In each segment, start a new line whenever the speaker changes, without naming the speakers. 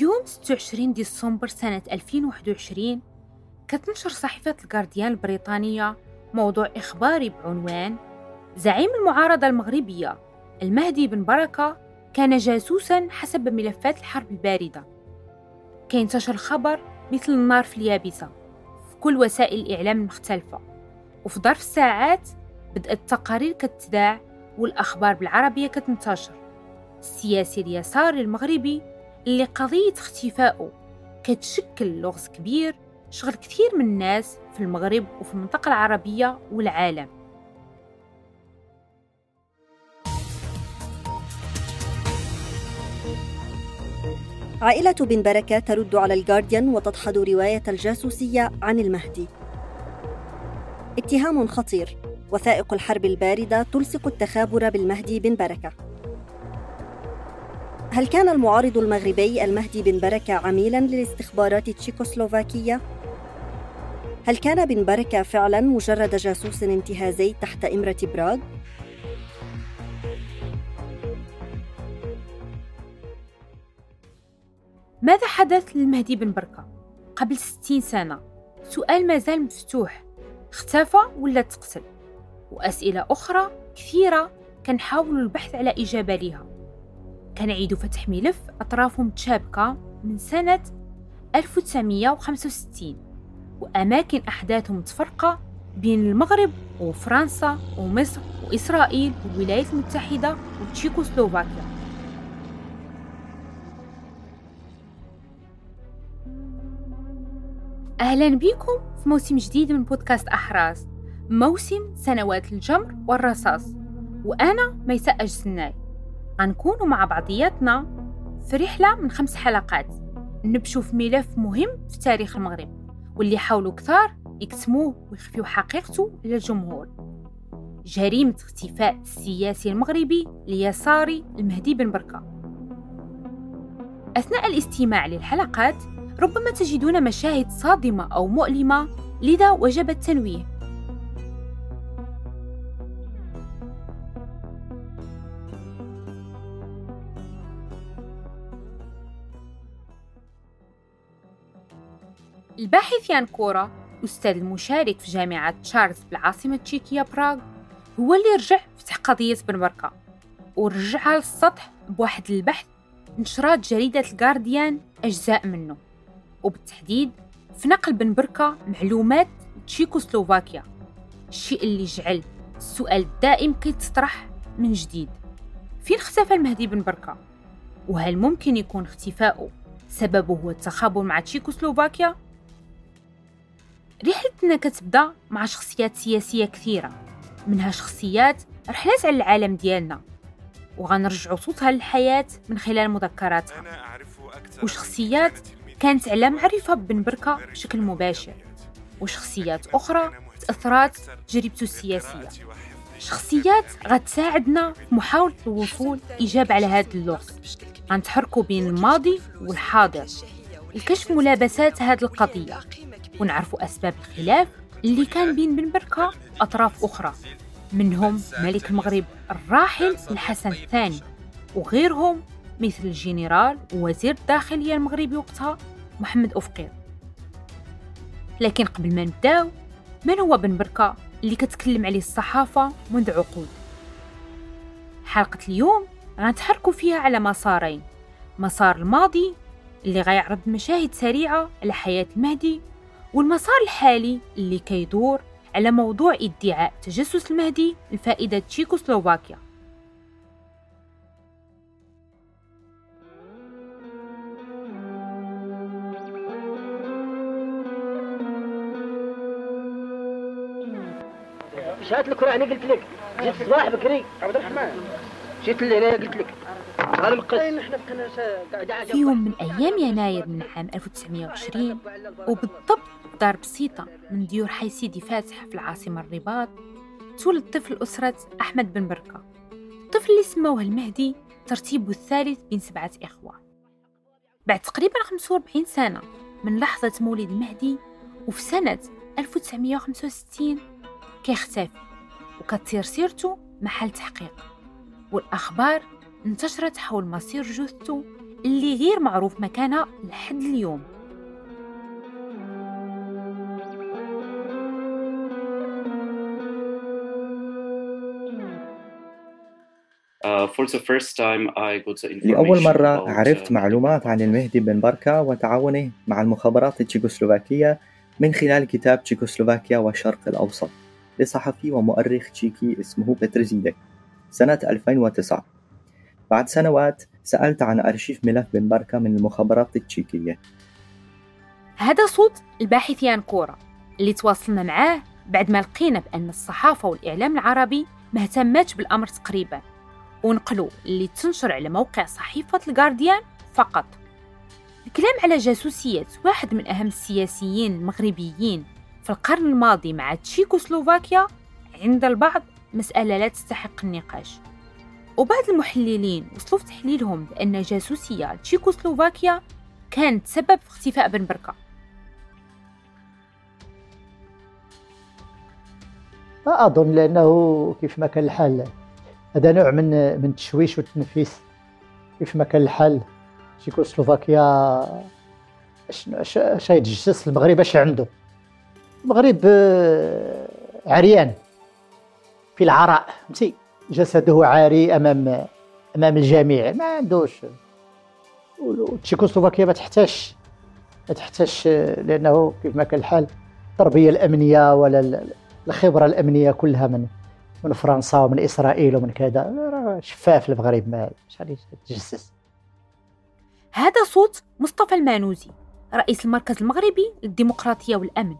يوم 26 ديسمبر سنة 2021 كتنشر صحيفة الجارديان البريطانية موضوع إخباري بعنوان زعيم المعارضة المغربية المهدي بن بركة كان جاسوسا حسب ملفات الحرب الباردة كينتشر الخبر مثل النار في اليابسة في كل وسائل الإعلام المختلفة وفي ظرف ساعات بدأت التقارير كتذاع والأخبار بالعربية كتنتشر السياسي اليساري المغربي اللي قضية اختفائه. كتشكل لغز كبير شغل كثير من الناس في المغرب وفي المنطقة العربية والعالم.
عائلة بن بركة ترد على الجارديان وتدحض رواية الجاسوسية عن المهدي. اتهام خطير وثائق الحرب الباردة تلصق التخابر بالمهدي بن بركة. هل كان المعارض المغربي المهدي بن بركة عميلا للاستخبارات التشيكوسلوفاكية؟ هل كان بن بركة فعلا مجرد جاسوس انتهازي تحت إمرة براغ؟
ماذا حدث للمهدي بن بركة قبل ستين سنة؟ سؤال ما زال مفتوح اختفى ولا تقتل؟ وأسئلة أخرى كثيرة كنحاول البحث على إجابة لها كنعيد فتح ملف أطرافه متشابكة من سنة 1965 وأماكن أحداثه متفرقة بين المغرب وفرنسا ومصر وإسرائيل والولايات المتحدة وتشيكوسلوفاكيا. أهلا بكم في موسم جديد من بودكاست أحراز موسم سنوات الجمر والرصاص وأنا ميساء أجسناي. غنكونوا مع بعضياتنا في رحلة من خمس حلقات. نبشو في ملف مهم في تاريخ المغرب واللي حاولوا كثار يكتموه ويخفيو حقيقته للجمهور. جريمة اختفاء السياسي المغربي اليساري المهدي بن بركة. أثناء الاستماع للحلقات ربما تجدون مشاهد صادمة أو مؤلمة لذا وجب التنويه. الباحث يان كورا أستاذ المشارك في جامعة تشارلز بالعاصمة التشيكية براغ هو اللي رجع فتح قضية بن بركة ورجعها للسطح بواحد البحث نشرات جريدة الجارديان أجزاء منه. وبالتحديد في نقل بن بركة معلومات تشيكوسلوفاكيا. الشيء اللي جعل السؤال الدائم كيتطرح من جديد. فين اختفى المهدي بن بركة؟ وهل ممكن يكون اختفاؤه سببه هو التخابر مع تشيكوسلوفاكيا؟ رحلتنا كتبدأ مع شخصيات سياسية كثيرة. منها شخصيات رحلات على العالم ديالنا. وغنرجعوا صوتها للحياة من خلال مذكراتها. وشخصيات كانت على معرفة بن بركة بشكل مباشر. وشخصيات أخرى تأثرات تجربته السياسية شخصيات غتساعدنا في محاولة الوصول إجابة على هذا اللغز. غنتحركوا بين الماضي والحاضر. لكشف ملابسات هذه القضية. ونعرفوا أسباب الخلاف اللي كان بين بن بركة وأطراف أخرى. منهم ملك المغرب الراحل الحسن الثاني وغيرهم مثل الجنرال ووزير الداخلية المغربي وقتها محمد أفقير. لكن قبل ما نبداو من هو بن بركة اللي كتكلم عليه الصحافة منذ عقود؟ حلقة اليوم غنتحركوا فيها على مسارين. مسار الماضي اللي غيعرض مشاهد سريعة على حياة المهدي والمسار الحالي اللي كيدور على موضوع ادعاء تجسس المهدي لفائدة تشيكوسلوفاكيا.
شهادة الكرة أنا قلت لك. جيت الصباح بكري عبد الرحمن. جيت الليلة قلت لك.
في يوم من أيام يناير من عام 1920 وبالضبط دار بسيطة من ديور حي سيدي فاتح في العاصمة الرباط تولد طفل أسرة أحمد بن بركة. الطفل اللي سموه المهدي ترتيبه الثالث بين سبعة إخوة. بعد تقريبا 45 سنة من لحظة مولد المهدي وفي سنة 1965 كيختفي وكتصير سيرته محل تحقيق. والأخبار انتشرت حول مصير جثته اللي غير معروف مكانها لحد اليوم.
لأول مرة عرفت معلومات عن المهدي بن بركة وتعاونه مع المخابرات التشيكوسلوفاكية من خلال كتاب تشيكوسلوفاكيا والشرق الأوسط لصحفي ومؤرخ تشيكي اسمه بترزيدك سنة 2009 بعد سنوات سألت عن أرشيف ملف بن بركة من المخابرات التشيكية.
هذا صوت الباحث يان كورا اللي تواصلنا معاه بعد ما لقينا بأن الصحافة والإعلام العربي مهتماتش بالأمر تقريبا. ونقلوا اللي تنشر على موقع صحيفة الجارديان فقط. الكلام على جاسوسية واحد من أهم السياسيين المغربيين في القرن الماضي مع تشيكوسلوفاكيا عند البعض مسألة لا تستحق النقاش. وبعض المحللين وصلوا في تحليلهم بأن جاسوسية تشيكوسلوفاكيا كانت سبب في اختفاء بن بركة.
ما أظن لأنه كيف ما كان الحال. هذا نوع من من التشويش والتنفيس. كيف ما كان الحال تشيكوسلوفاكيا اش اش يتجسس المغرب أش عنده؟ المغرب آه، عريان. في العراء فهمتي؟ جسده عاري امام أمام الجميع ما عندوش. تشيكوسلوفاكيا ما تحتاجش ما تحتاجش لأنه كيف ما كان الحال التربية الأمنية ولا الخبرة الأمنية كلها من من فرنسا ومن إسرائيل ومن كذا. شفاف المغرب ما مش تجسس
هذا صوت مصطفى المانوزي رئيس المركز المغربي للديمقراطية والأمن.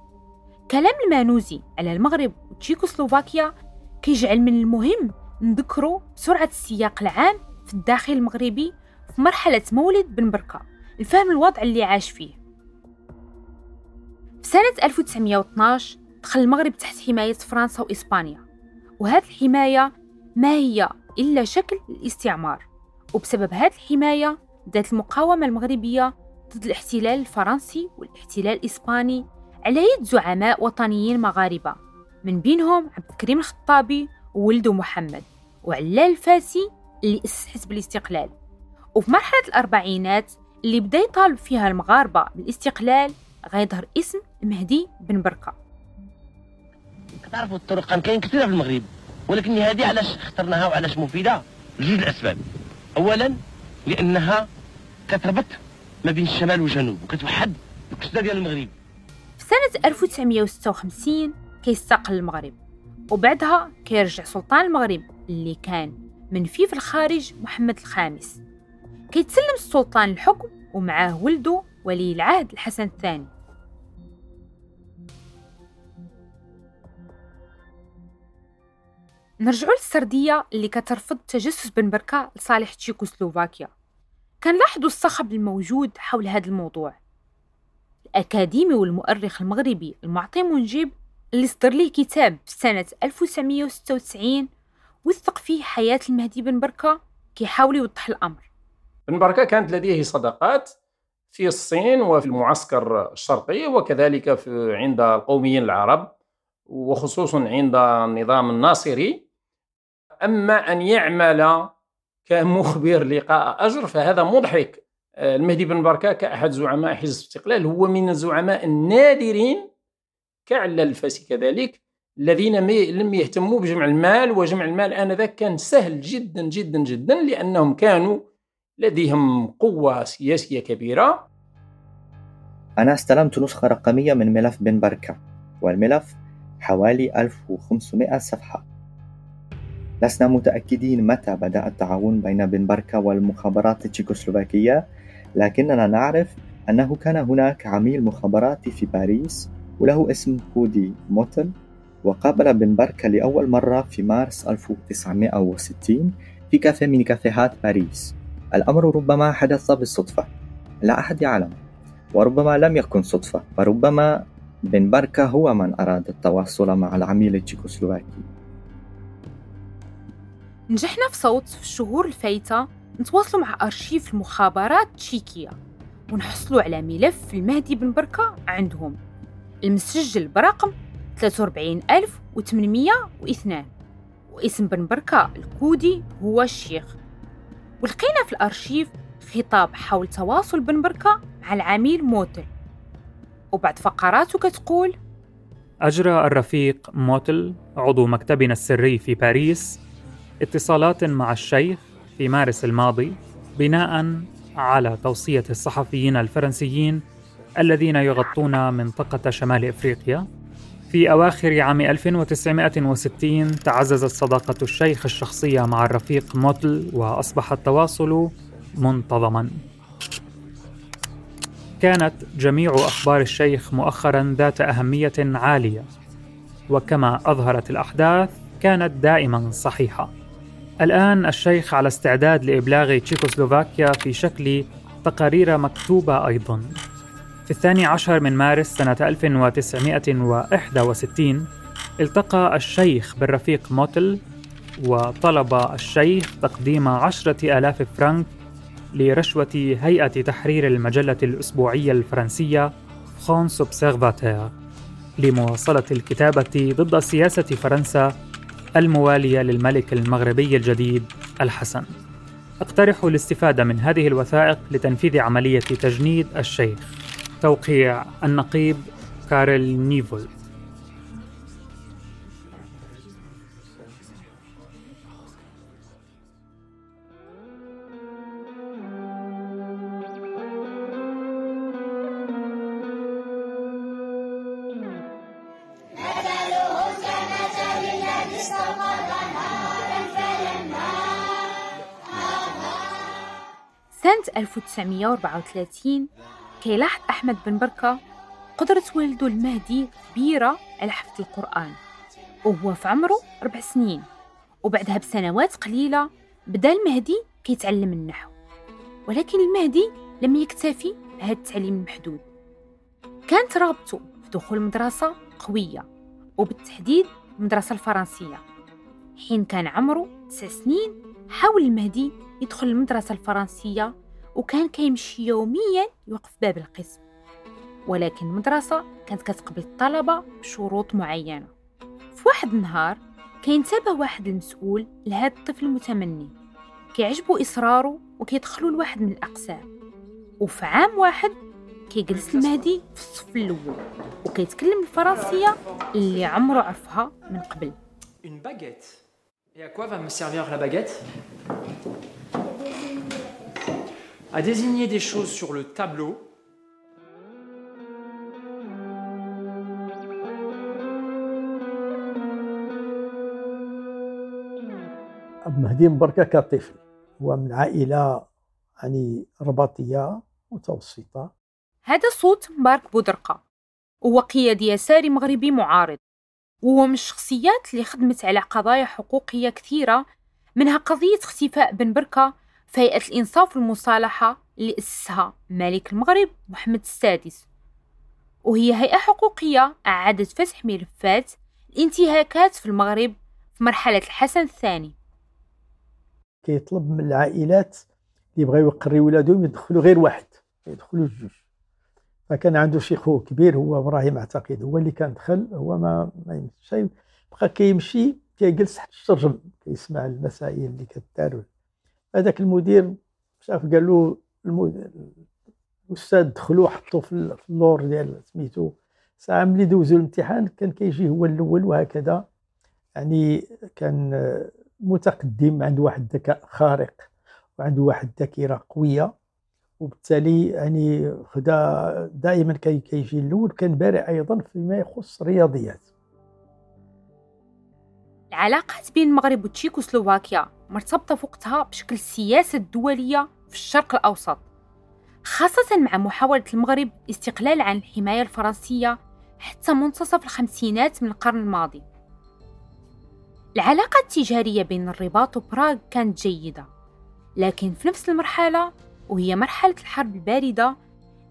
كلام المانوزي على المغرب وتشيكوسلوفاكيا كيجعل من المهم نذكروا بسرعة السياق العام في الداخل المغربي في مرحلة مولد بن بركة. لفهم الوضع اللي عاش فيه. في سنة 1912 دخل المغرب تحت حماية فرنسا وإسبانيا. وهذه الحماية ما هي إلا شكل الاستعمار. وبسبب هذه الحماية بدأت المقاومة المغربية ضد الاحتلال الفرنسي والاحتلال الإسباني على يد زعماء وطنيين مغاربة من بينهم عبد الكريم الخطابي وولده محمد وعلال الفاسي اللي أسس حزب الاستقلال وفي مرحلة الأربعينات اللي بدأ يطالب فيها المغاربة بالاستقلال غيظهر اسم المهدي بن بركة
تعرفوا الطرق كاين كثيرة في المغرب ولكن هذه علاش اخترناها وعلاش مفيدة؟ لجوج الأسباب. أولا لأنها كتربط ما بين الشمال والجنوب وكتوحد الكشدة ديال المغرب.
في سنة 1956 كيستقل المغرب وبعدها كيرجع سلطان المغرب اللي كان منفي في الخارج محمد الخامس. كيتسلم السلطان الحكم ومعاه ولده ولي العهد الحسن الثاني. نرجعوا للسردية اللي كترفض تجسس بن بركة لصالح تشيكوسلوفاكيا. كنلاحظوا الصخب الموجود حول هذا الموضوع. الأكاديمي والمؤرخ المغربي المعطي منجيب اللي صدر ليه كتاب في سنة 1996 وثق فيه حياة المهدي بن بركة كيحاول يوضح الأمر.
بن بركة كانت لديه صداقات في الصين وفي المعسكر الشرقي وكذلك في عند القوميين العرب وخصوصا عند النظام الناصري. أما أن يعمل كمخبر لقاء أجر فهذا مضحك. المهدي بن بركة كأحد زعماء حزب الاستقلال هو من الزعماء النادرين كعلى الفاسي كذلك الذين لم يهتموا بجمع المال وجمع المال آنذاك كان سهل جدا جدا جدا لأنهم كانوا لديهم قوة سياسية كبيرة.
أنا استلمت نسخة رقمية من ملف بن بركة والملف حوالي 1500 صفحة. لسنا متأكدين متى بدأ التعاون بين بن بركة والمخابرات التشيكوسلوفاكية لكننا نعرف أنه كان هناك عميل مخابراتي في باريس وله اسم كودي موتل وقابل بن بركة لأول مرة في مارس 1960 في كافيه من كافيهات باريس. الأمر ربما حدث بالصدفة. لا أحد يعلم وربما لم يكن صدفة وربما بن بركة هو من أراد التواصل مع العميل التشيكوسلوفاكي.
نجحنا في صوت في الشهور الفايتة نتواصلوا مع أرشيف المخابرات التشيكية ونحصلوا على ملف المهدي بن بركة عندهم. المسجل برقم 43802 واسم بن بركة الكودي هو الشيخ. ولقينا في الأرشيف خطاب حول تواصل بن بركة مع العميل موتل. وبعد فقراته كتقول
أجرى الرفيق موتل عضو مكتبنا السري في باريس اتصالات مع الشيخ في مارس الماضي بناء على توصية الصحفيين الفرنسيين الذين يغطون منطقة شمال إفريقيا. في أواخر عام 1960 تعززت صداقة الشيخ الشخصية مع الرفيق موتل وأصبح التواصل منتظما. كانت جميع أخبار الشيخ مؤخرا ذات أهمية عالية وكما أظهرت الأحداث كانت دائما صحيحة. الآن الشيخ على استعداد لإبلاغ تشيكوسلوفاكيا في شكل تقارير مكتوبة أيضا. في الثاني عشر من مارس سنة 1961 التقى الشيخ بالرفيق موتل وطلب الشيخ تقديم عشرة آلاف فرنك لرشوة هيئة تحرير المجلة الأسبوعية الفرنسية فرانس أوبسيرفاتير. لمواصلة الكتابة ضد سياسة فرنسا الموالية للملك المغربي الجديد الحسن. أقترح الاستفادة من هذه الوثائق لتنفيذ عملية تجنيد الشيخ. توقيع النقيب كارل نيفول
سنة 1934 كيلاحظ أحمد بن بركة قدرة والده المهدي كبيرة على حفظ القرآن وهو في عمره أربع سنين وبعدها بسنوات قليلة بدأ المهدي كيتعلم النحو ولكن المهدي لم يكتفي بهذا التعليم المحدود. كانت رغبته في دخول المدرسة قوية وبالتحديد المدرسة الفرنسية حين كان عمره تسع سنين حاول المهدي يدخل المدرسة الفرنسية وكان كيمشي يوميا يوقف باب القسم. ولكن المدرسة كانت كتقبل الطلبة بشروط معينة. في واحد النهار كينتبه واحد المسؤول لهذا الطفل المتمني. كيعجبو إصراره وكيدخلو لواحد من الأقسام. وفي عام واحد كيجلس المهدي في الصف الأول وكيتكلم الفرنسية اللي عمره عرفها من قبل.
Une baguette. Et à quoi va me servir la baguette? À désigner des choses sur le tableau.
مهدي مبركة كطفل هو من عائلة يعني رباطية متوسطة
هذا صوت مبارك بودرقة وهو قيادي يساري مغربي معارض وهو من الشخصيات اللي خدمت على قضايا حقوقية كثيرة منها قضية اختفاء بن بركة في هيئة الإنصاف والمصالحة اللي أسسها ملك المغرب محمد السادس. وهي هيئة حقوقية أعادت فتح ملفات الانتهاكات في المغرب في مرحلة الحسن الثاني.
كيطلب من العائلات اللي بغاو يقريو ولادهم يدخلوا غير واحد يدخلوا لجوج فكان عنده شي خو كبير هو إبراهيم أعتقد هو اللي كان دخل هو ما ما يمشي. بقى كيمشي كيجلس تحت الشرجم كيسمع المسائل اللي كدار. هذاك المدير شاف قال له الأستاذ دخلوا حطوا في اللور ديال سميتو. ساعة ملي دوزوا الامتحان كان كيجي هو الأول وهكذا. يعني كان متقدم عنده واحد الذكاء خارق وعنده واحد الذاكرة قوية. وبالتالي يعني خدا دائما كيجي الأول كان بارع أيضا فيما يخص الرياضيات.
العلاقات بين المغرب وتشيكوسلوفاكيا مرتبطة في وقتها بشكل السياسة الدولية في الشرق الأوسط خاصة مع محاولة المغرب الاستقلال عن الحماية الفرنسية حتى منتصف الخمسينات من القرن الماضي. العلاقة التجارية بين الرباط وبراغ كانت جيدة لكن في نفس المرحلة وهي مرحلة الحرب الباردة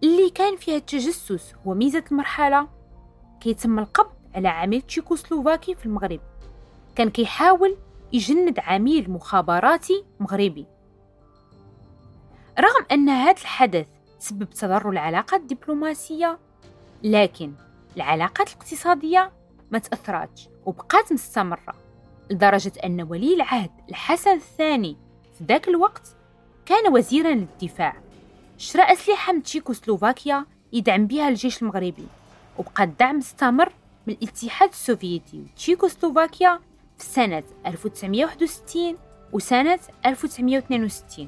اللي كان فيها التجسس هو ميزة المرحلة كيتم القبض على عميل تشيكوسلوفاكي في المغرب. كان كيحاول يجند عميل مخابراتي مغربي. رغم أن هذا الحدث سبب تضرر العلاقات الدبلوماسية لكن العلاقات الاقتصادية ما تأثراتش وبقات مستمرة لدرجة أن ولي العهد الحسن الثاني في ذاك الوقت كان وزيرا للدفاع. شرى أسلحة من تشيكوسلوفاكيا يدعم بها الجيش المغربي وبقى الدعم استمر من الاتحاد السوفيتي وتشيكوسلوفاكيا في سنة 1961 وسنة 1962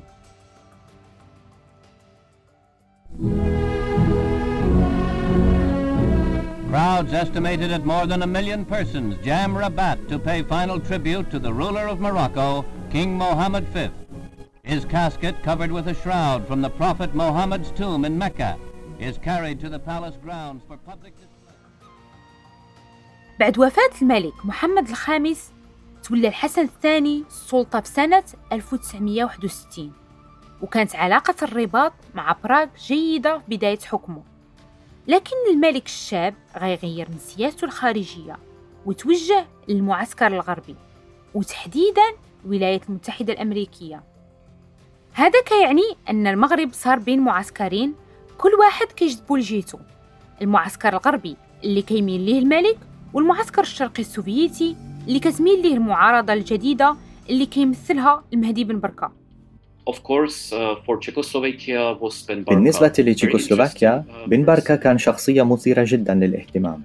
Crowds estimated at more than a million persons jam Rabat to pay final tribute to the ruler of Morocco, King Mohammed V. His casket, covered with a shroud from the Prophet Mohammed's tomb in Mecca, is carried to the palace grounds for public display.
بعد وفاة الملك محمد الخامس تولى الحسن الثاني السلطة في سنة 1961 وكانت علاقة الرباط مع براغ جيدة بداية حكمه. لكن الملك الشاب غيغير من سياسته الخارجية وتوجه للمعسكر الغربي وتحديدا الولايات المتحدة الأمريكية. هذا كيعني أن المغرب صار بين معسكرين كل واحد كيجذبو لجهته المعسكر الغربي اللي كيميل ليه الملك والمعسكر الشرقي السوفيتي اللي كتميل ليه المعارضة الجديدة اللي كيمثلها المهدي بن بركة.
Uh,
بالنسبة لتشيكوسلوفاكيا بن بركة كان شخصية مثيرة جدا للاهتمام.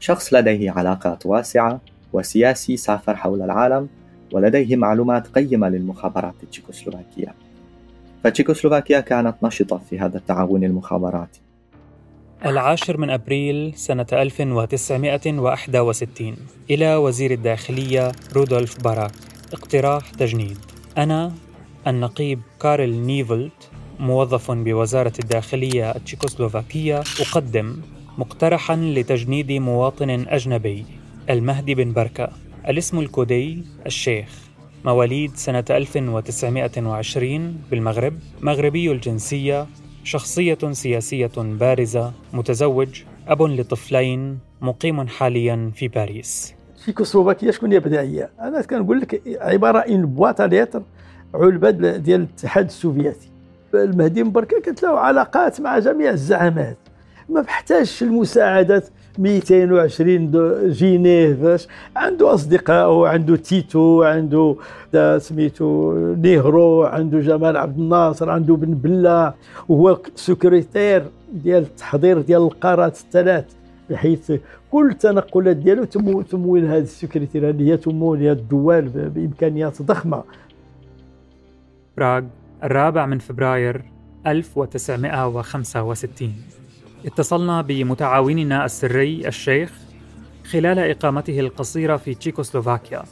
شخص لديه علاقات واسعة وسياسي سافر حول العالم ولديه معلومات قيمة للمخابرات التشيكوسلوفاكية. فتشيكوسلوفاكيا كانت نشطة في هذا التعاون المخابراتي.
العاشر من أبريل سنة 1961 إلى وزير الداخلية رودولف باراك. اقتراح تجنيد. أنا النقيب كارل نيفول موظف بوزارة الداخلية التشيكوسلوفاكية أقدم مقترحا لتجنيد مواطن أجنبي المهدي بن بركة. الاسم الكودي الشيخ. مواليد سنة 1920 بالمغرب. مغربي الجنسية. شخصية سياسية بارزة متزوج أب لطفلين مقيم حاليا في باريس.
تشيكوسلوفاكيا شكون يبدا هي أنا كنقول لك عبارة une boîte aux lettres علبة ديال الاتحاد السوفيتي. المهدي بن بركة كانت له علاقات مع جميع الزعامات. ما بحتاجش المساعدات. 220 جنيه باش عنده أصدقاء عنده تيتو عنده سميتو نهرو عنده جمال عبد الناصر عنده بن بلا. وهو سكرتير ديال التحضير ديال القارات الثلاث بحيث كل التنقلات ديالو تمويل هذه السكرتير. هذه هي تمويل هذه الدول بإمكانيات ضخمة.
براغ الرابع من فبراير 1965 اتصلنا بمتعاوننا السري الشيخ خلال إقامته القصيرة في تشيكوسلوفاكيا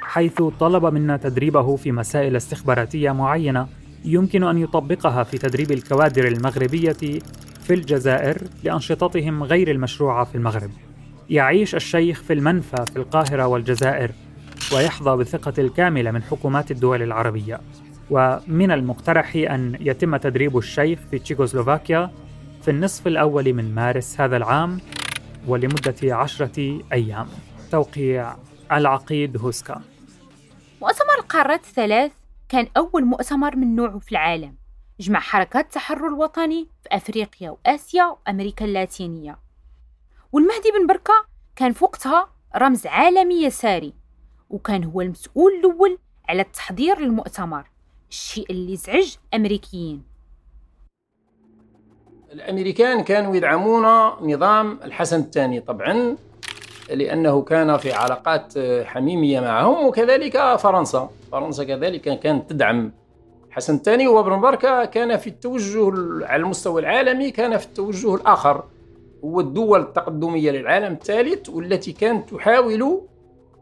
حيث طلب منا تدريبه في مسائل استخباراتية معينة يمكن أن يطبقها في تدريب الكوادر المغربية في الجزائر لأنشطتهم غير المشروعة في المغرب. يعيش الشيخ في المنفى في القاهرة والجزائر ويحظى بالثقة الكاملة من حكومات الدول العربية. ومن المقترح أن يتم تدريب الشيخ في تشيكوسلوفاكيا في النصف الأول من مارس هذا العام ولمدة عشرة أيام. توقيع العقيد هوسكا.
مؤتمر القارات الثلاث كان أول مؤتمر من نوعه في العالم. جمع حركات التحرر الوطني في أفريقيا وآسيا وأمريكا اللاتينية. والمهدي بن بركة كان في وقتها رمز عالمي يساري وكان هو المسؤول الأول على التحضير للمؤتمر الشيء اللي زعج أمريكيين.
الأمريكان كانوا يدعمون نظام الحسن الثاني طبعا لأنه كان في علاقات حميمية معهم وكذلك فرنسا. فرنسا كذلك كانت تدعم الحسن الثاني وابن بركة كان في التوجه على المستوى العالمي كان في التوجه الآخر. هو الدول التقدمية للعالم الثالث والتي كانت تحاول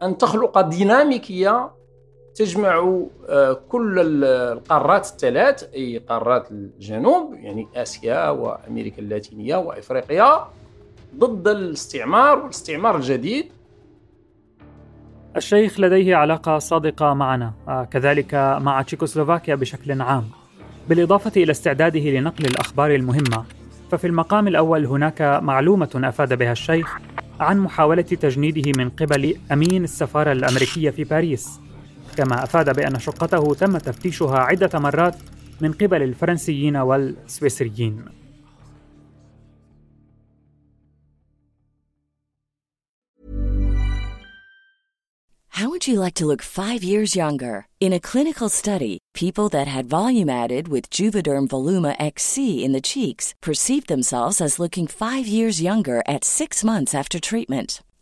أن تخلق ديناميكية تجمع آه، كل القارات الثلاث أي قارات الجنوب يعني آسيا وأمريكا اللاتينية وإفريقيا ضد الاستعمار والاستعمار الجديد.
الشيخ لديه علاقة صادقة معنا آه، كذلك مع تشيكوسلوفاكيا بشكل عام. بالإضافة إلى استعداده لنقل الأخبار المهمة ففي المقام الأول هناك معلومة أفاد بها الشيخ عن محاولة تجنيده من قبل أمين السفارة الأمريكية في باريس. كما أفاد بأن شقته تم تفتيشها عدة مرات من قبل الفرنسيين والسويسريين
How would you like to look five years younger? In a clinical study, people that had volume added with Juvederm Voluma XC in the cheeks perceived themselves as looking five years younger at six months after treatment.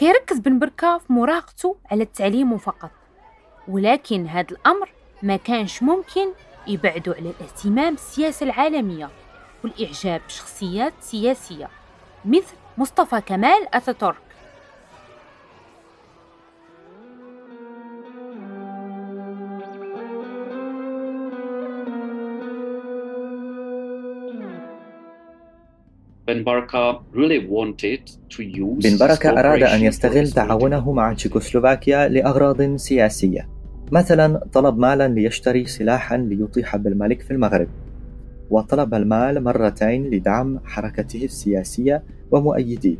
كيركز بن بركة في مراهقته على التعليم فقط. ولكن هذا الأمر ما كانش ممكن يبعدوا على الاهتمام بالسياسة العالمية والإعجاب بشخصيات سياسية مثل مصطفى كمال أتاتورك
بن بركة
أراد أن يستغل تعاونه مع تشيكوسلوفاكيا لأغراض سياسية. مثلا طلب مالا ليشتري سلاحا ليطيح بالملك في المغرب. وطلب المال مرتين لدعم حركته السياسية ومؤيديه.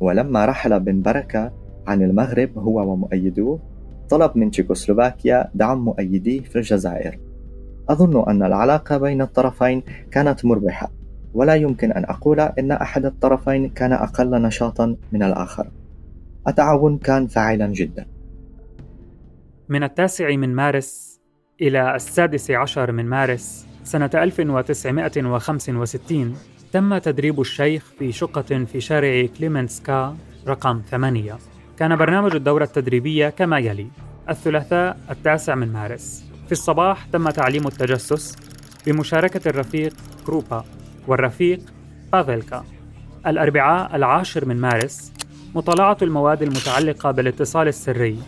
ولما رحل بن بركة عن المغرب هو ومؤيدوه طلب من تشيكوسلوفاكيا دعم مؤيديه في الجزائر. أظن أن العلاقة بين الطرفين كانت مربحة. ولا يمكن أن أقول إن أحد الطرفين كان أقل نشاطا من الآخر. التعاون كان فاعلا جدا.
من التاسع من مارس إلى السادس عشر من مارس سنة 1965 تم تدريب الشيخ في شقة في شارع كليمنسكا رقم ثمانية. كان برنامج الدورة التدريبية كما يلي. الثلاثاء التاسع من مارس. في الصباح تم تعليم التجسس بمشاركة الرفيق كروبا. والرفيق بافيلكا. الأربعاء العاشر من مارس مطالعة المواد المتعلقة بالاتصال السري.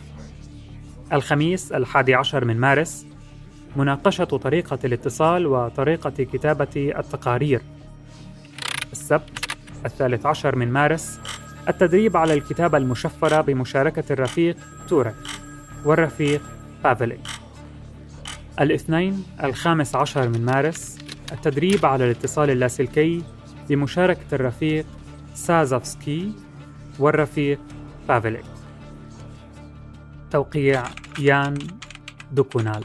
الخميس الحادي عشر من مارس مناقشة طريقة الاتصال وطريقة كتابة التقارير. السبت الثالث عشر من مارس التدريب على الكتابة المشفرة بمشاركة الرفيق تورك والرفيق بافيلي الاثنين الخامس عشر من مارس التدريب على الاتصال اللاسلكي بمشاركة الرفيق سازافسكي والرفيق بافيليك توقيع يان دوكونال.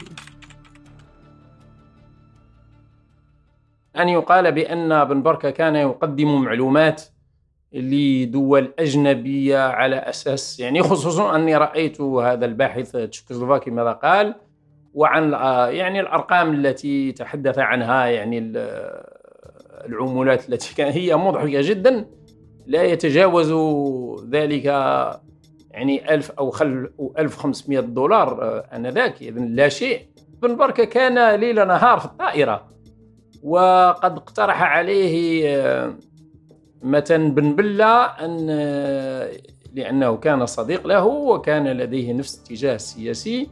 أن يقال بأن بن بركة كان يقدم معلومات لدول أجنبية على أساس يعني خصوصا أني رأيت هذا الباحث تشيكوسلوفاكي ماذا قال وعن يعني الأرقام التي تحدث عنها يعني العمولات التي كان هي مضحكة جدا. لا يتجاوز ذلك يعني 1000 أو 1500 دولار آنذاك. إذن لا شيء. بن بركة كان ليل نهار في الطائرة وقد اقترح عليه متن بن بلة أن لأنه كان صديق له وكان لديه نفس الاتجاه السياسي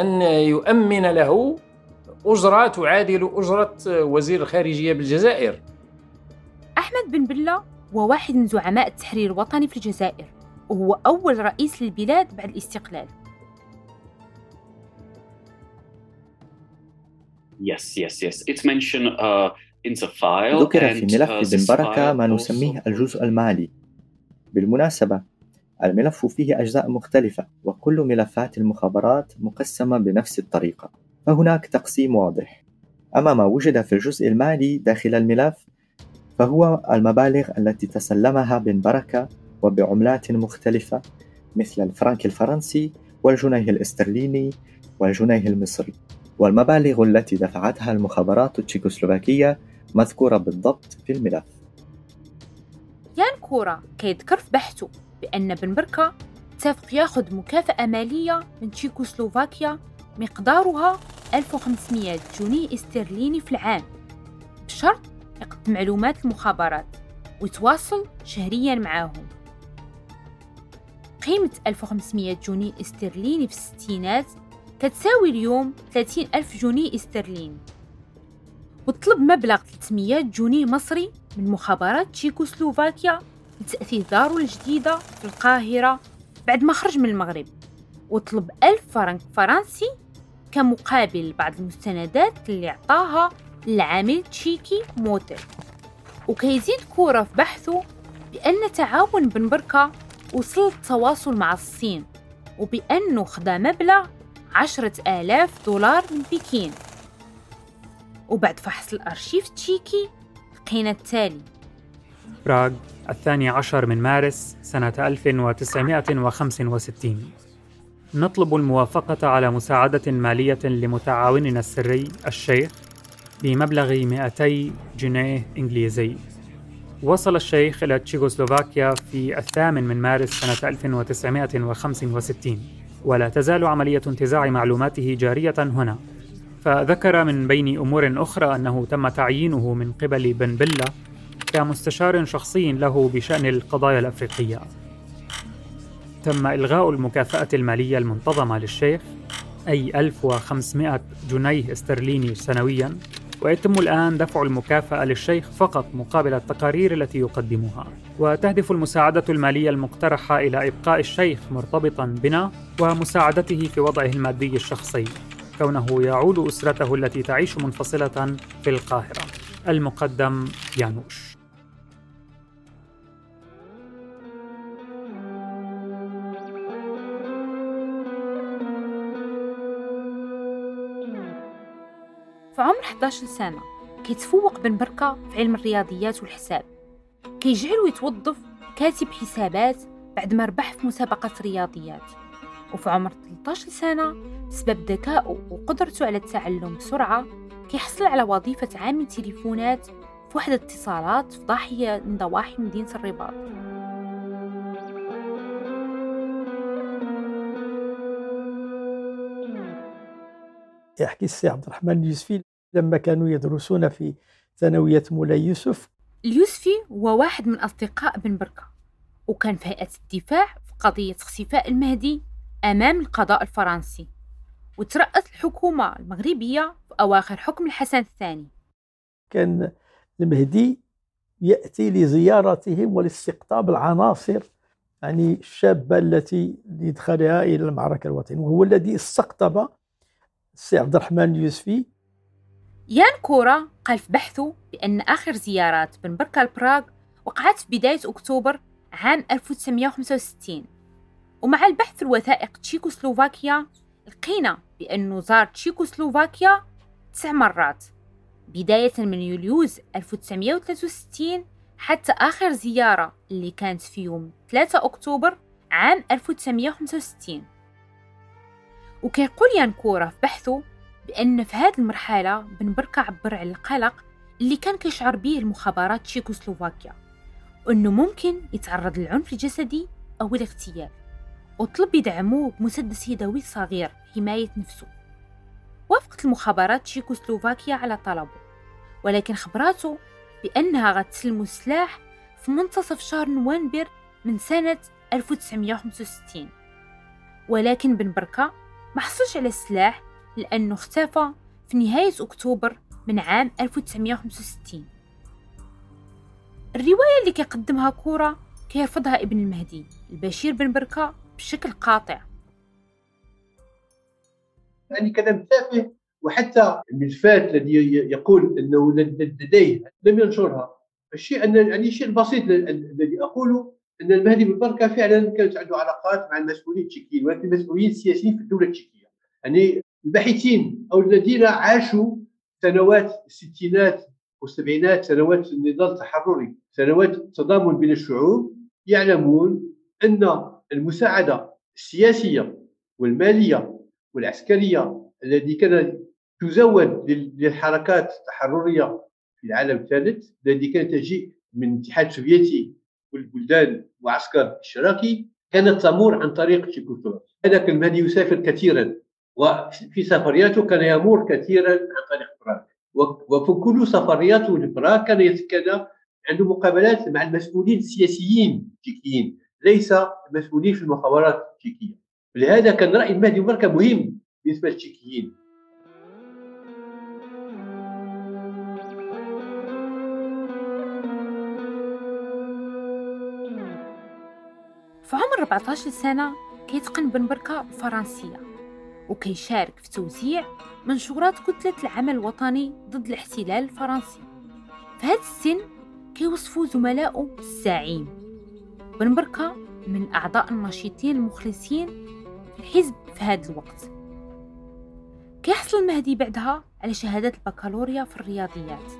أن يؤمن له أجرة تعادل أجرة وزير الخارجية بالجزائر
أحمد بن بلة هو واحد من زعماء التحرير الوطني في الجزائر وهو أول رئيس للبلاد بعد الاستقلال
Yes, yes, yes. It's mentioned uh, in the file.
ذكر في ملف
uh,
ابن بركة ما نسميه الجزء المالي. بالمناسبة الملف فيه أجزاء مختلفة وكل ملفات المخابرات مقسمة بنفس الطريقة. فهناك تقسيم واضح. أما ما وجد في الجزء المالي داخل الملف فهو المبالغ التي تسلمها بن بركة وبعملات مختلفة مثل الفرنك الفرنسي والجنيه الاسترليني والجنيه المصري. والمبالغ التي دفعتها المخابرات التشيكوسلوفاكية مذكورة بالضبط في الملف.
يان كورا كيذكر في بحثه بأن بن بركة اتفق ياخذ مكافأة مالية من تشيكوسلوفاكيا مقدارها 1500 جنيه استرليني في العام. بشرط يقدم معلومات المخابرات ويتواصل شهريا معاهم. قيمة 1500 جنيه استرليني في الستينات كتساوي اليوم 30 ألف جنيه استرليني. وطلب مبلغ 300 جنيه مصري من مخابرات تشيكوسلوفاكيا لتأثيث داره الجديدة في القاهرة بعد ما خرج من المغرب وطلب ألف فرنك فرنسي كمقابل بعض المستندات اللي عطاها للعامل تشيكي موتل وكيزيد كورة في بحثه بأن تعاون بن بركة وصل التواصل مع الصين وبأنه خدا مبلغ عشرة آلاف دولار من بكين. وبعد فحص الأرشيف التشيكي لقينا التالي.
براغ الثاني عشر من مارس سنة 1965 نطلب الموافقة على مساعدة مالية لمتعاوننا السري الشيخ بمبلغ 200 جنيه إنجليزي. وصل الشيخ إلى تشيكوسلوفاكيا في الثامن من مارس سنة 1965 ولا تزال عملية انتزاع معلوماته جارية هنا. فذكر من بين أمور أخرى أنه تم تعيينه من قبل بن بلة كمستشار شخصي له بشأن القضايا الأفريقية. تم إلغاء المكافأة المالية المنتظمة للشيخ أي 1500 جنيه استرليني سنويا ويتم الآن دفع المكافأة للشيخ فقط مقابل التقارير التي يقدمها. وتهدف المساعدة المالية المقترحة إلى إبقاء الشيخ مرتبطا بنا ومساعدته في وضعه المادي الشخصي كونه يعول أسرته التي تعيش منفصلة في القاهرة. المقدم يانوش.
في عمر 11 سنة كيتفوق بن بركة في علم الرياضيات والحساب. كيجعلو يتوظف كاتب حسابات بعد ما ربح في مسابقة رياضيات. وفي عمر 13 سنة بسبب ذكائه وقدرته على التعلم بسرعة كيحصل على وظيفة عامل تليفونات في وحدة اتصالات في ضاحية من ضواحي مدينة الرباط.
يحكي السي عبد الرحمن اليوسفي لما كانوا يدرسون في ثانوية مولاي يوسف.
اليوسفي هو واحد من أصدقاء بن بركة وكان في هيئة الدفاع في قضية اختفاء المهدي أمام القضاء الفرنسي. وترأس الحكومة المغربية في أواخر حكم الحسن الثاني.
كان المهدي يأتي لزيارتهم ولاستقطاب العناصر يعني الشابة التي لإدخالها إلى المعركة الوطنية وهو الذي استقطب السي عبد الرحمن اليوسفي.
يان كورا قال في بحثه بأن آخر زيارات بن بركة لبراغ وقعت في بداية أكتوبر عام 1965 ومع البحث الوثائق تشيكوسلوفاكيا لقينا بأنه زار تشيكوسلوفاكيا تسع مرات بداية من يوليوز 1963 حتى آخر زيارة اللي كانت في يوم 3 أكتوبر عام 1965 وكيقول يانكورا في بحثه بأن في هذه المرحلة بن بركة عبر على القلق اللي كان كيشعر به المخابرات تشيكوسلوفاكيا وأنه ممكن يتعرض للعنف الجسدي أو الاغتيال وطلب يدعموه بمسدس يدوي صغير حماية نفسه. وافقت المخابرات تشيكوسلوفاكيا على طلبه ولكن خبراته بأنها غتسلمو السلاح في منتصف شهر نوفمبر من سنة 1965 ولكن بن بركة ما حصلش على السلاح لأنه اختفى في نهاية أكتوبر من عام 1965 الرواية اللي كيقدمها كورة كيرفضها ابن المهدي البشير بن بركة بشكل قاطع.
يعني كلام تافه وحتى الملفات الذي يقول إنه لديه لم ينشرها. الشيء ان يعني الشيء البسيط الذي أقوله أن المهدي بن بركه فعلا كانت عنده علاقات مع المسؤولين التشيكيين ولكن المسؤولين السياسيين في الدولة التشيكية. يعني الباحثين أو الذين عاشوا سنوات الستينات والسبعينات سنوات النضال التحرري سنوات التضامن بين الشعوب يعلمون أن المساعدة السياسية والمالية والعسكرية التي كانت تزود للحركات التحررية في العالم الثالث الذي كانت تجيء من الاتحاد السوفيتي والبلدان وعسكر اشتراكي كانت تمر عن طريق تشيكوسلوفاكيا هذا كان المهدي يسافر كثيرا وفي سفرياته كان يمر كثيرا عن طريق براغ. وفي كل سفرياته لبراغ كان كان عنده مقابلات مع المسؤولين السياسيين التشيكيين ليس المسؤولين في المخابرات التشيكية. لهذا كان رأي المهدي مركب مهم بالنسبة للتشيكيين.
في عمر 14 سنة كيتقن بن بركة الفرنسية وكيشارك في توزيع منشورات كتلة العمل الوطني ضد الاحتلال الفرنسي. في هذا السن كيوصفوا زملائه الزعيم. بن بركة من أعضاء النشيطين المخلصين الحزب في هذا الوقت. كيحصل المهدي بعدها على شهادة البكالوريا في الرياضيات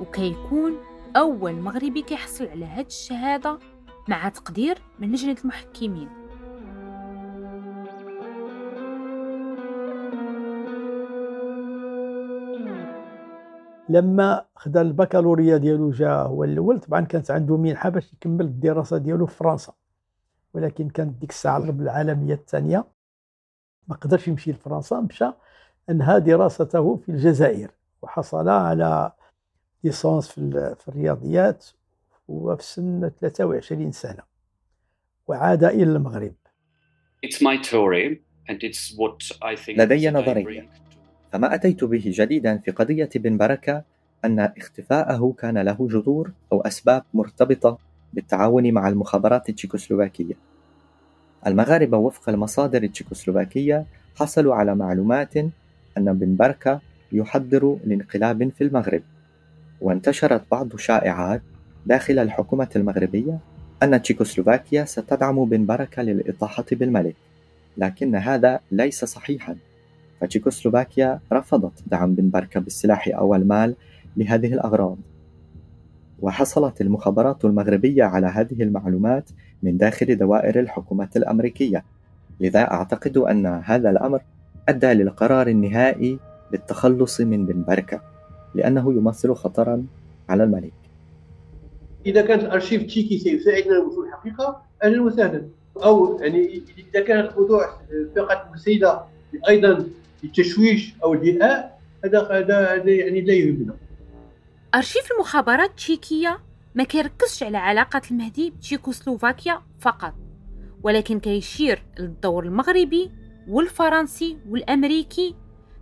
وكيكون أول مغربي كيحصل على هذه الشهادة مع تقدير من لجنة المحكمين.
لما خدا البكالوريا ديالو جا هو الأول طبعا كانت عنده منحه باش يكمل الدراسة ديالو في فرنسا. ولكن كانت ديك الساعة الحرب العالمية الثانية. ما قدرش يمشي لفرنسا مشى انهى دراسته في الجزائر وحصل على ليسونس في الرياضيات وفي سن 23 سنة وعاد إلى المغرب.
It's my theory and it's what I think
لدي نظرية. فما أتيت به جديدا في قضية بن بركة أن اختفاءه كان له جذور أو أسباب مرتبطة بالتعاون مع المخابرات التشيكوسلوفاكية. المغاربة وفق المصادر التشيكوسلوفاكية حصلوا على معلومات أن بن بركة يحضر لانقلاب في المغرب. وانتشرت بعض شائعات داخل الحكومة المغربية أن تشيكوسلوفاكيا ستدعم بن بركة للإطاحة بالملك لكن هذا ليس صحيحا. فتشيكوسلوفاكيا رفضت دعم بن بركة بالسلاح أو المال لهذه الأغراض. وحصلت المخابرات المغربية على هذه المعلومات من داخل دوائر الحكومة الأمريكية. لذا أعتقد أن هذا الأمر أدى للقرار النهائي للتخلص من بن بركة لأنه يمثل خطرا على الملك.
إذا كانت الأرشيف التشيكي سيساعدنا لوصول الحقيقة أهلا وسهلا. أو يعني إذا كان الموضوع فقط وسيله أيضا للتشويش أو الإيذاء هذا هذا يعني لا يهمنا.
أرشيف المخابرات التشيكية ما كيركزش على علاقة المهدي بتشيكوسلوفاكيا فقط ولكن كيشير للدور المغربي والفرنسي والأمريكي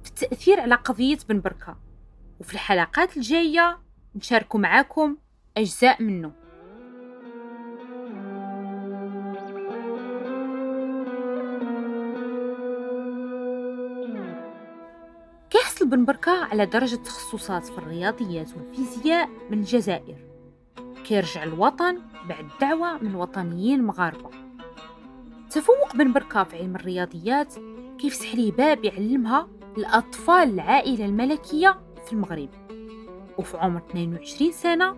في التأثير على قضية بن بركة. وفي الحلقات الجاية نشارك معاكم أجزاء منه. كيحصل بن بركة على درجة تخصصات في الرياضيات والفيزياء من الجزائر. كيرجع الوطن بعد دعوة من وطنيين مغاربة. تفوق بن بركة في علم الرياضيات كيفسح ليه باب يعلمها لأطفال العائلة الملكية في المغرب. وفي عمر 22 سنة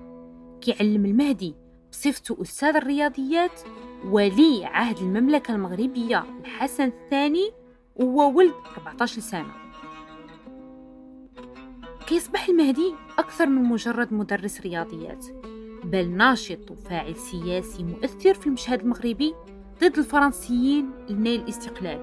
كيعلم المهدي بصفته أستاذ الرياضيات ولي عهد المملكة المغربية الحسن الثاني وهو ولد 14 سنة. كيصبح المهدي أكثر من مجرد مدرس رياضيات. بل ناشط وفاعل سياسي مؤثر في المشهد المغربي ضد الفرنسيين لنيل الاستقلال.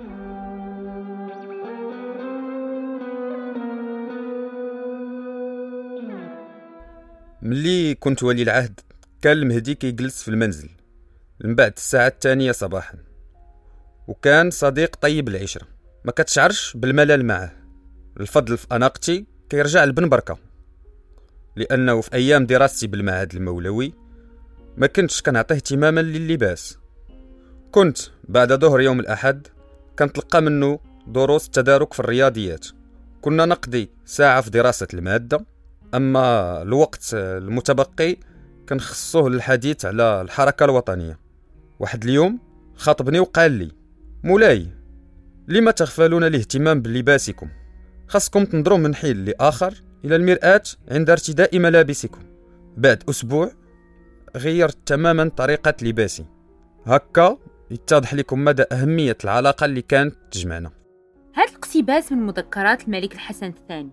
ملي كنت ولي العهد كان المهدي كيجلس في المنزل. من بعد الساعة الثانية صباحا. وكان صديق طيب العشرة. ما كتشعرش بالملل معه الفضل في أناقتي كيرجع لبن بركة. لأنه في أيام دراستي بالمعهد المولوي ما كنتش كنعطيه اهتماما للباس كنت بعد ظهر يوم الأحد كنتلقى منه دروس التدارك في الرياضيات. كنا نقضي ساعة في دراسة المادة أما الوقت المتبقي كنخصوه للحديث على الحركة الوطنية. واحد اليوم خاطبني وقال لي مولاي لما تغفلون الاهتمام بلباسكم؟ خاصكم تنظروا من حين لآخر إلى المرآة عند ارتداء ملابسكم. بعد أسبوع غيرت تماما طريقة لباسي. هكا يتضح لكم مدى أهمية العلاقة اللي كانت تجمعنا.
هذا الاقتباس من مذكرات الملك الحسن الثاني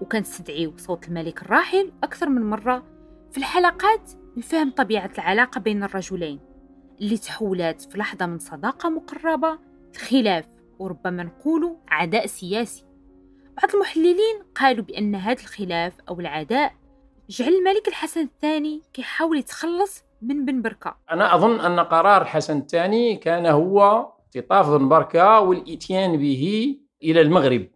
وكنستدعيو صوت الملك الراحل أكثر من مرة في الحلقات لفهم طبيعة العلاقة بين الرجلين اللي تحولات في لحظة من صداقة مقربة لخلاف وربما نقول عداء سياسي. بعض المحللين قالوا بأن هذا الخلاف أو العداء جعل الملك الحسن الثاني كيحاول يتخلص من بن بركة.
أنا أظن أن قرار الحسن الثاني كان هو اختطاف بن بركة والإتيان به إلى المغرب.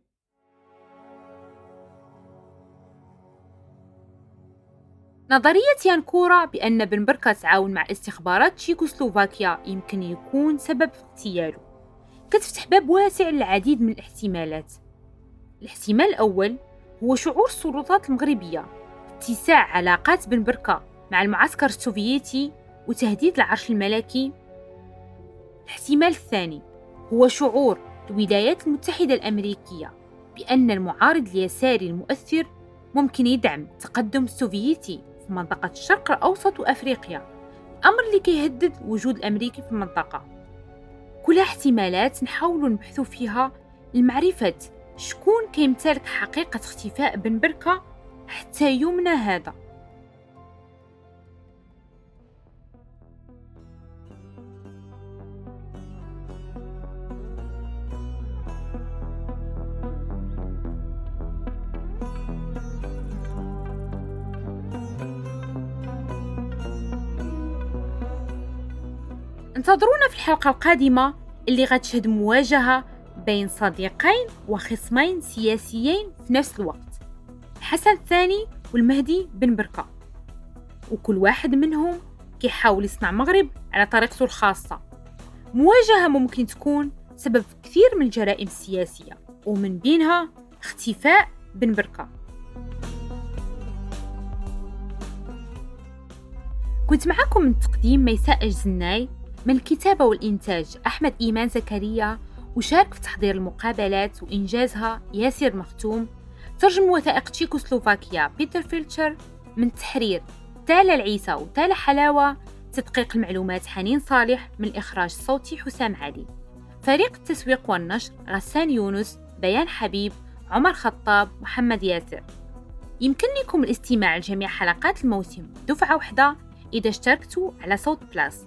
نظرية يانكورا بأن بن بركة تعاون مع استخبارات تشيكوسلوفاكيا يمكن يكون سبب في اغتياله. كتفتح باب واسع للعديد من الاحتمالات. الاحتمال الأول هو شعور السلطات المغربية اتساع علاقات بن بركة مع المعسكر السوفيتي وتهديد العرش الملكي. الاحتمال الثاني هو شعور الولايات المتحدة الأمريكية بأن المعارض اليساري المؤثر ممكن يدعم التقدم السوفيتي في منطقة الشرق الأوسط وأفريقيا أمر اللي كيهدد وجود الأمريكي في المنطقة. كلها احتمالات نحاول نبحث فيها لمعرفة شكون كيمتلك حقيقة اختفاء بن بركة حتى يومنا هذا؟ انتظرونا في الحلقة القادمة اللي غتشهد مواجهة بين صديقين وخصمين سياسيين في نفس الوقت. الحسن الثاني والمهدي بن بركة وكل واحد منهم كيحاول يصنع مغرب على طريقته الخاصة. مواجهة ممكن تكون سبب كثير من الجرائم السياسية ومن بينها اختفاء بن بركة كنت معكم من تقديم ميساء الجزناي من الكتابة والإنتاج أحمد إيمان زكريا وشارك في تحضير المقابلات وإنجازها ياسر مختوم ترجم وثائق تشيكوسلوفاكيا بيتر فيلتشر من التحرير تالا العيسى وتالا حلاوة تدقيق المعلومات حنين صالح من الإخراج الصوتي حسام علي فريق التسويق والنشر غسان يونس بيان حبيب عمر خطاب محمد ياسر. يمكن لكم الاستماع لجميع حلقات الموسم. دفعة واحدة إذا اشتركتوا على صوت بلاس.